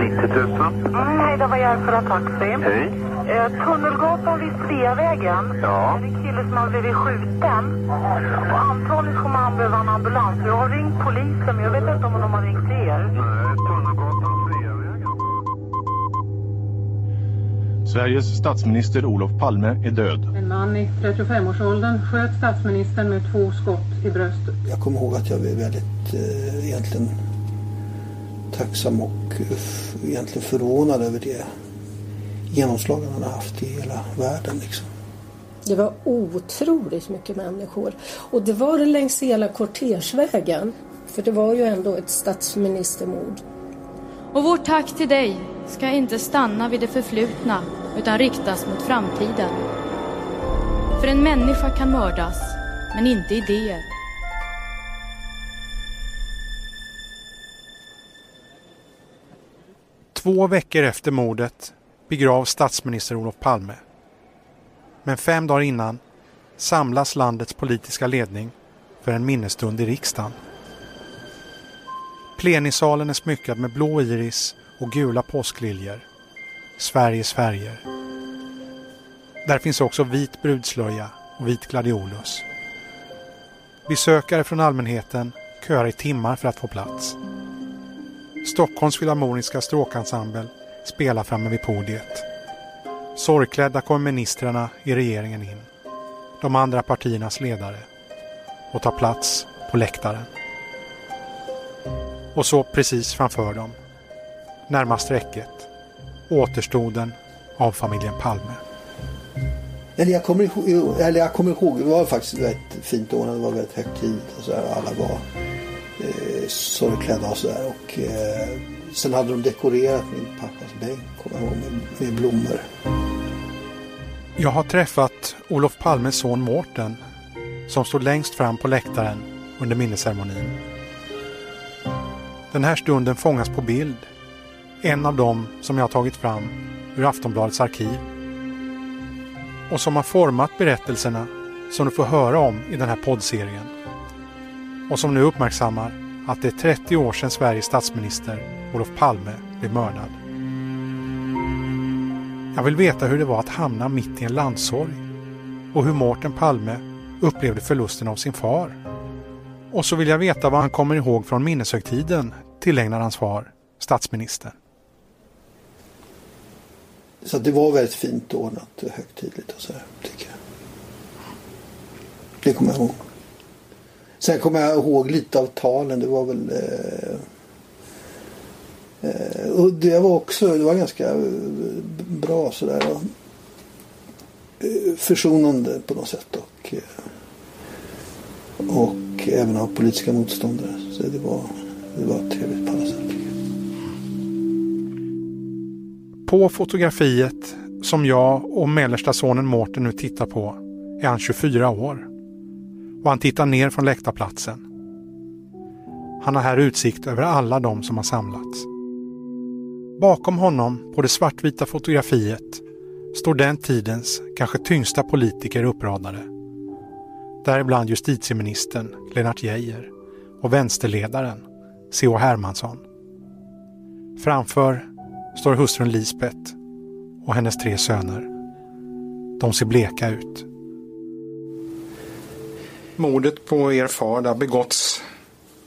90 000. Mm, hej, det var Järfälla Taxi. Hej. Eh, Tunnelgatan vid Sveavägen. Ja. Det är en kille som har blivit skjuten. Och antagligen kommer han behöva en ambulans. Jag har ringt polisen, men jag vet inte om de har ringt er. Nej, Tunnelgatan, Sveavägen. Sveriges statsminister Olof Palme är död. En man i 35-årsåldern sköt statsministern med två skott i bröstet. Jag kommer ihåg att jag blev väldigt eh, egentligen tacksam och eh, egentligen förvånad över det genomslag han har haft i hela världen. Liksom. Det var otroligt mycket människor. Och det var det längs hela kortegevägen. För det var ju ändå ett statsministermord. Och vårt tack till dig ska inte stanna vid det förflutna utan riktas mot framtiden. För en människa kan mördas, men inte idéer. Två veckor efter mordet begravs statsminister Olof Palme. Men fem dagar innan samlas landets politiska ledning för en minnesstund i riksdagen. Plenisalen är smyckad med blå iris och gula påskliljor. Sveriges färger. Där finns också vit brudslöja och vit gladiolus. Besökare från allmänheten köar i timmar för att få plats. Stockholms Filharmoniska stråkensemble spelar framme vid podiet. Sorgklädda kommer ministrarna i regeringen in. De andra partiernas ledare. Och tar plats på läktaren. Och så precis framför dem, närmast räcket, återstoden av familjen Palme. Eller jag, kommer ihåg, eller jag kommer ihåg, det var faktiskt rätt fint ordnat, det var väldigt högtidligt och så här, alla var eh, sorgklädda och sådär. Och eh, sen hade de dekorerat min pappas bänk, kommer jag ihåg, med, med blommor. Jag har träffat Olof Palmes son Mårten som stod längst fram på läktaren under minnesceremonin. Den här stunden fångas på bild. En av dem som jag har tagit fram ur Aftonbladets arkiv. Och som har format berättelserna som du får höra om i den här poddserien. Och som nu uppmärksammar att det är 30 år sedan Sveriges statsminister Olof Palme blev mördad. Jag vill veta hur det var att hamna mitt i en landssorg och hur Mårten Palme upplevde förlusten av sin far. Och så vill jag veta vad han kommer ihåg från minneshögtiden tillägnar hans far, statsministern. Så det var väldigt fint ordnat och högtidligt och så här, tycker jag. Det kommer jag ihåg. Sen kommer jag ihåg lite av talen. Det var väl... Eh, eh, och det var också det var ganska eh, bra sådär. Och, eh, försonande på något sätt. Och, eh, och även av politiska motståndare. Så det var, det var trevligt på alla sätt. På fotografiet som jag och mellersta sonen Mårten nu tittar på är han 24 år. Och han tittar ner från läktarplatsen. Han har här utsikt över alla de som har samlats. Bakom honom på det svartvita fotografiet står den tidens kanske tyngsta politiker uppradade. Däribland justitieministern Lennart Geijer och vänsterledaren C.H. Hermansson. Framför står hustrun Lisbeth och hennes tre söner. De ser bleka ut. Mordet på er far det har begåtts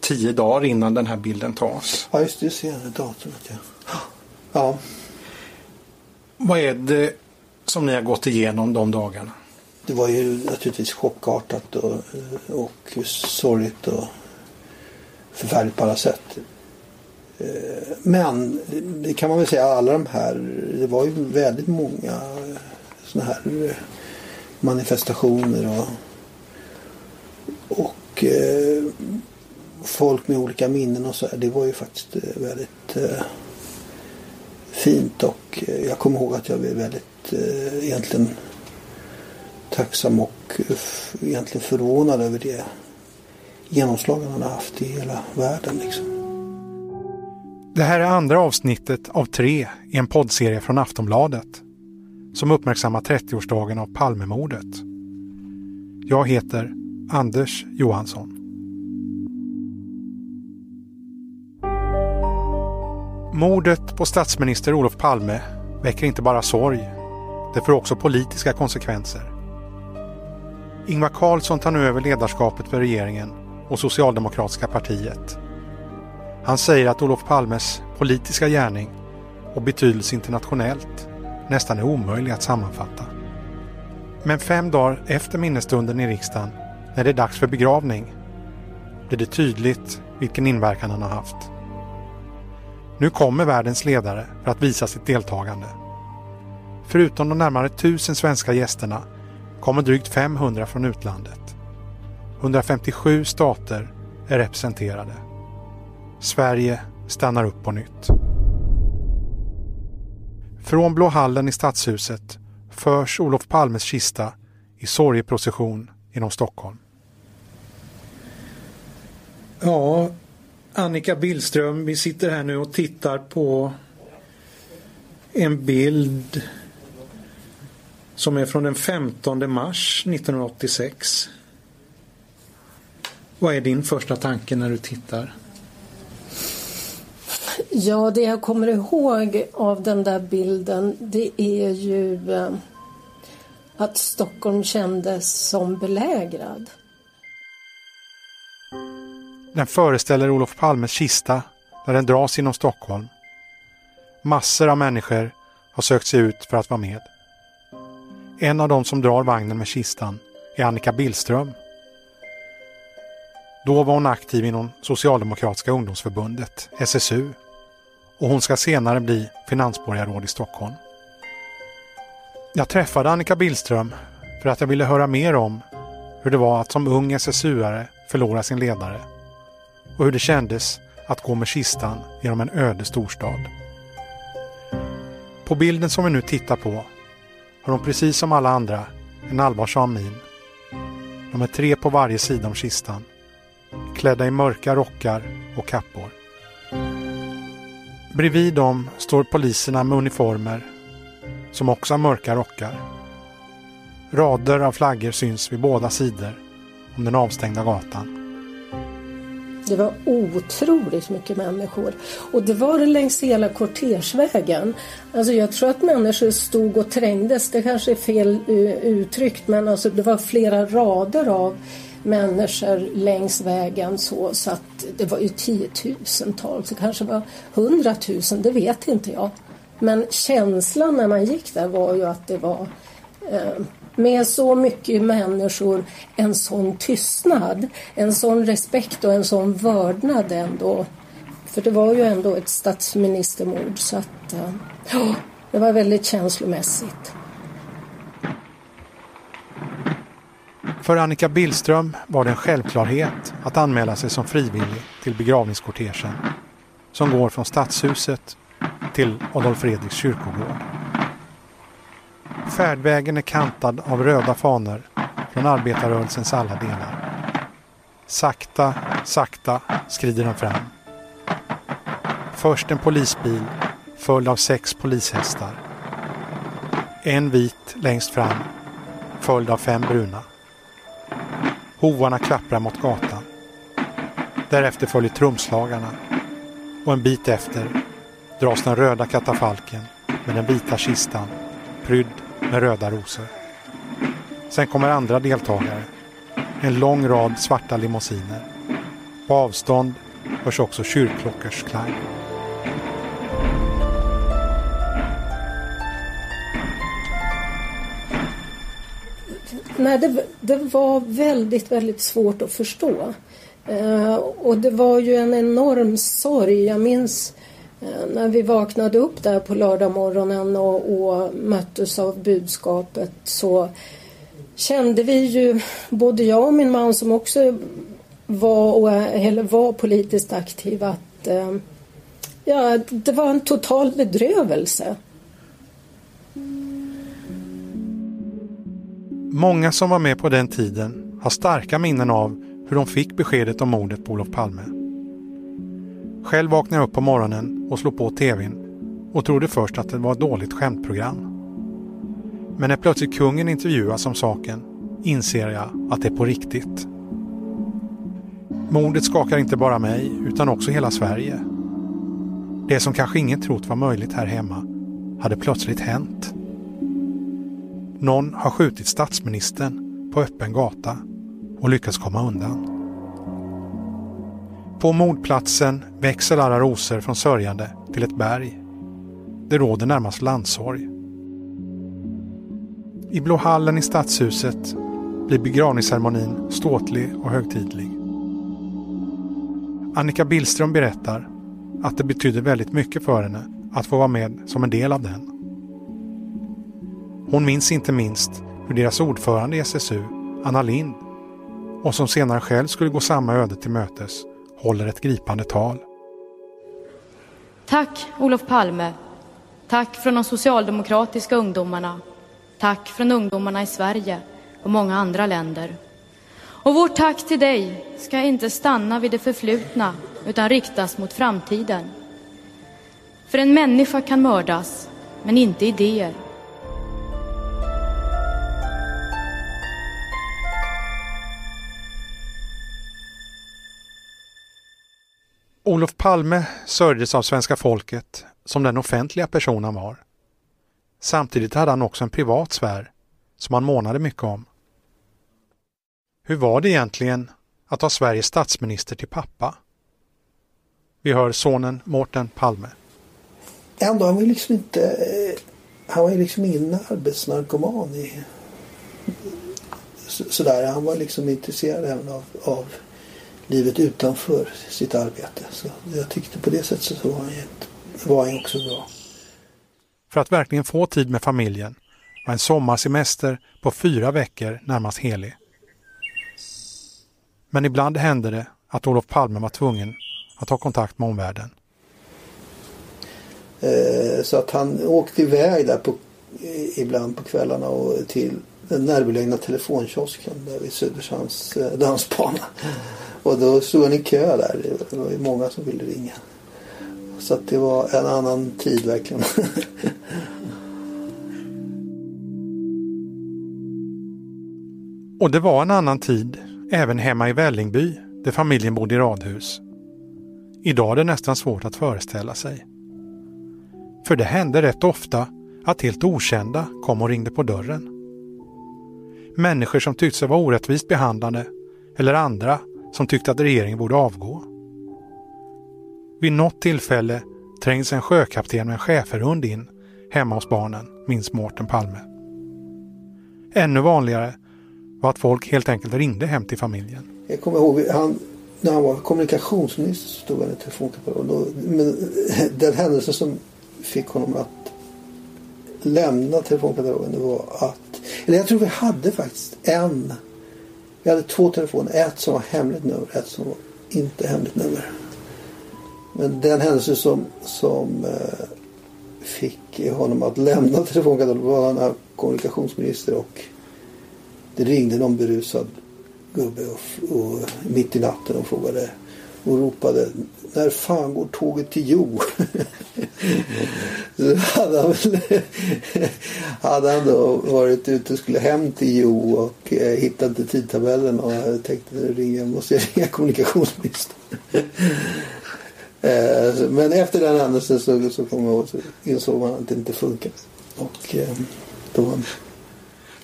tio dagar innan den här bilden tas. Ja just det, senare datumet ja. Ja, Vad är det som ni har gått igenom de dagarna? det var ju naturligtvis chockartat och, och sorgligt och förfärligt på alla sätt. Men det kan man väl säga alla de här, det var ju väldigt många sådana här manifestationer och, och eh, folk med olika minnen och så här. Det var ju faktiskt eh, väldigt eh, fint och eh, jag kommer ihåg att jag blev väldigt eh, egentligen tacksam och eh, egentligen förvånad över det genomslag han har haft i hela världen. Liksom. Det här är andra avsnittet av tre i en poddserie från Aftonbladet som uppmärksammar 30-årsdagen av Palmemordet. Jag heter Anders Johansson. Mordet på statsminister Olof Palme väcker inte bara sorg, det får också politiska konsekvenser. Ingvar Carlsson tar nu över ledarskapet för regeringen och Socialdemokratiska partiet. Han säger att Olof Palmes politiska gärning och betydelse internationellt nästan är omöjlig att sammanfatta. Men fem dagar efter minnesstunden i riksdagen, när det är dags för begravning, blir det tydligt vilken inverkan han har haft. Nu kommer världens ledare för att visa sitt deltagande. Förutom de närmare tusen svenska gästerna kommer drygt 500 från utlandet. 157 stater är representerade. Sverige stannar upp på nytt. Från Blå hallen i Stadshuset förs Olof Palmes kista i sorgeprocession genom Stockholm. Ja, Annika Billström, vi sitter här nu och tittar på en bild som är från den 15 mars 1986. Vad är din första tanke när du tittar? Ja, det jag kommer ihåg av den där bilden det är ju eh, att Stockholm kändes som belägrad. Den föreställer Olof Palmes kista när den dras genom Stockholm. Massor av människor har sökt sig ut för att vara med. En av dem som drar vagnen med kistan är Annika Billström. Då var hon aktiv inom Socialdemokratiska ungdomsförbundet, SSU, och hon ska senare bli finansborgarråd i Stockholm. Jag träffade Annika Billström för att jag ville höra mer om hur det var att som ung SSU-are förlora sin ledare och hur det kändes att gå med kistan genom en öde storstad. På bilden som vi nu tittar på har hon precis som alla andra en allvarsam min. De är tre på varje sida om kistan, klädda i mörka rockar och kappor. Bredvid dem står poliserna med uniformer som också har mörka rockar. Rader av flaggor syns vid båda sidor om den avstängda gatan. Det var otroligt mycket människor. Och det var det längs hela kortersvägen. Alltså jag tror att människor stod och trängdes. Det kanske är fel eh, uttryckt men alltså det var flera rader av människor längs vägen så, så att det var ju tiotusentals, det kanske var hundratusen, det vet inte jag. Men känslan när man gick där var ju att det var eh, med så mycket människor en sån tystnad, en sån respekt och en sån vördnad ändå. För det var ju ändå ett statsministermord så att eh, ja, det var väldigt känslomässigt. För Annika Billström var det en självklarhet att anmäla sig som frivillig till begravningskortegen som går från Stadshuset till Adolf Fredriks kyrkogård. Färdvägen är kantad av röda fanor från arbetarrörelsens alla delar. Sakta, sakta skrider de fram. Först en polisbil följd av sex polishästar. En vit längst fram följd av fem bruna. Hovarna klapprar mot gatan. Därefter följer trumslagarna och en bit efter dras den röda katafalken med den vita kistan prydd med röda rosor. Sen kommer andra deltagare. En lång rad svarta limousiner. På avstånd hörs också kyrkklockors klang. Nej, det, det, var väldigt, väldigt svårt att förstå. Eh, och det var ju en enorm sorg. Jag minns eh, Eh, när vi vaknade upp där på lördagmorgonen och, och möttes av budskapet så kände vi ju, både jag och min man som också var, eller var politiskt aktiv, att eh, ja, det var en total bedrövelse. Många som var med på den tiden har starka minnen av hur de fick beskedet om mordet på Olof Palme. Själv vaknade jag upp på morgonen och slog på tvn och trodde först att det var ett dåligt skämtprogram. Men när plötsligt kungen intervjuas om saken inser jag att det är på riktigt. Mordet skakar inte bara mig utan också hela Sverige. Det som kanske ingen trott var möjligt här hemma hade plötsligt hänt. Någon har skjutit statsministern på öppen gata och lyckats komma undan. På mordplatsen växer alla rosor från sörjande till ett berg. Det råder närmast landsorg. I Blå hallen i Stadshuset blir begravningsceremonin ståtlig och högtidlig. Annika Billström berättar att det betyder väldigt mycket för henne att få vara med som en del av den. Hon minns inte minst hur deras ordförande i SSU, Anna Lind, och som senare själv skulle gå samma öde till mötes, håller ett gripande tal. Tack Olof Palme. Tack från de socialdemokratiska ungdomarna. Tack från ungdomarna i Sverige och många andra länder. Och vårt tack till dig ska inte stanna vid det förflutna utan riktas mot framtiden. För en människa kan mördas, men inte idéer. Olof Palme sörjdes av svenska folket som den offentliga person han var. Samtidigt hade han också en privat sfär som han månade mycket om. Hur var det egentligen att ha Sveriges statsminister till pappa? Vi hör sonen Mårten Palme. Ändå, han var ju liksom inte... Han var ju liksom ingen arbetsnarkoman i... så- Sådär, han var liksom intresserad även av, av livet utanför sitt arbete. Så jag tyckte på det sättet så var han, var han också bra. För att verkligen få tid med familjen var en sommarsemester på fyra veckor närmast helig. Men ibland hände det att Olof Palme var tvungen att ha kontakt med omvärlden. Eh, Så att han åkte iväg där på, ibland på kvällarna och till den närbelägna telefonkiosken där vid Söderhamns eh, dansbana. Och då stod han i kö där. Det var ju många som ville ringa. Så att det var en annan tid verkligen. Och det var en annan tid även hemma i Vällingby där familjen bodde i radhus. Idag är det nästan svårt att föreställa sig. För det hände rätt ofta att helt okända kom och ringde på dörren. Människor som tyckte sig vara orättvist behandlade eller andra som tyckte att regeringen borde avgå. Vid något tillfälle trängs en sjökapten med en schäferhund in hemma hos barnen, minns Mårten Palme. Ännu vanligare var att folk helt enkelt ringde hem till familjen. Jag kommer ihåg han, när han var kommunikationsminister så stod han i telefonkatalogen. Men den händelse som fick honom att lämna telefonkatalogen det var att eller jag tror vi hade faktiskt en. Vi hade två telefoner. Ett som var hemligt nummer. Ett som var inte hemligt nummer. Men den händelse som, som eh, fick honom att lämna telefonkatalogen var han var kommunikationsminister och det ringde någon berusad gubbe och, och mitt i natten och frågade och ropade När fan går tåget till Jo? Så hade han, väl, hade han då varit ute och skulle hem till Jo och eh, hittade inte tidtabellen och jag tänkte jag, måste jag ringa kommunikationsministern. Eh, så- Men efter den händelsen så, så, kom jag ihåg, så insåg man att det inte funkar. Och eh, då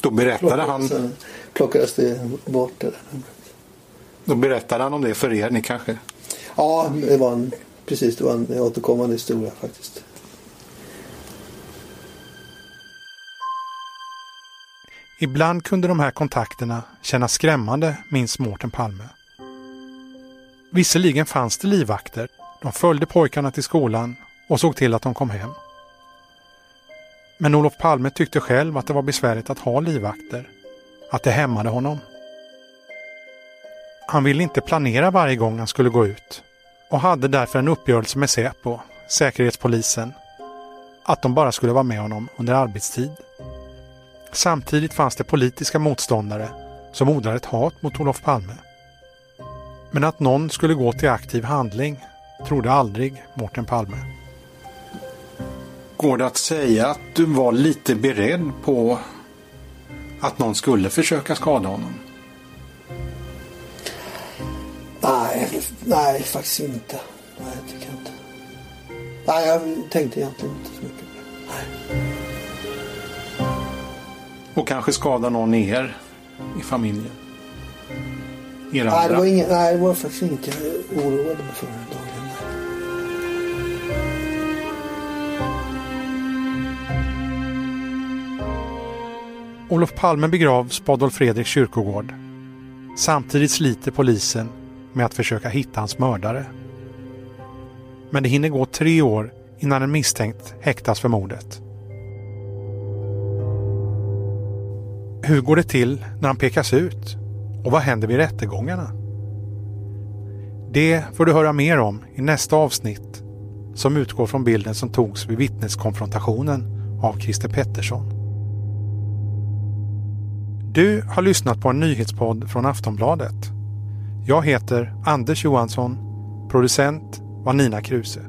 Då berättade plockades, han, plockades det bort. Det där. Då berättade han om det för er, ni kanske? Ja, det var en, precis, det var en återkommande historia faktiskt. Ibland kunde de här kontakterna kännas skrämmande, minns Mårten Palme. Visserligen fanns det livvakter. De följde pojkarna till skolan och såg till att de kom hem. Men Olof Palme tyckte själv att det var besvärligt att ha livvakter. Att det hämmade honom. Han ville inte planera varje gång han skulle gå ut och hade därför en uppgörelse med Säpo, Säkerhetspolisen, att de bara skulle vara med honom under arbetstid. Samtidigt fanns det politiska motståndare som odlade ett hat mot Olof Palme. Men att någon skulle gå till aktiv handling trodde aldrig Mårten Palme. Går det att säga att du var lite beredd på att någon skulle försöka skada honom? Nej, faktiskt inte. Nej, jag tycker inte. Nej, jag tänkte egentligen inte så mycket på det. Och kanske skada någon i er i familjen? Er andra? Nej, det var, ingen, nej, det var faktiskt inget jag oroade mig för. Olof Palme begravs på Adolf Fredriks kyrkogård. Samtidigt sliter polisen med att försöka hitta hans mördare. Men det hinner gå tre år innan en misstänkt häktas för mordet. Hur går det till när han pekas ut? Och vad händer vid rättegångarna? Det får du höra mer om i nästa avsnitt som utgår från bilden som togs vid vittneskonfrontationen av Christer Pettersson. Du har lyssnat på en nyhetspodd från Aftonbladet. Jag heter Anders Johansson. Producent var Nina Kruse.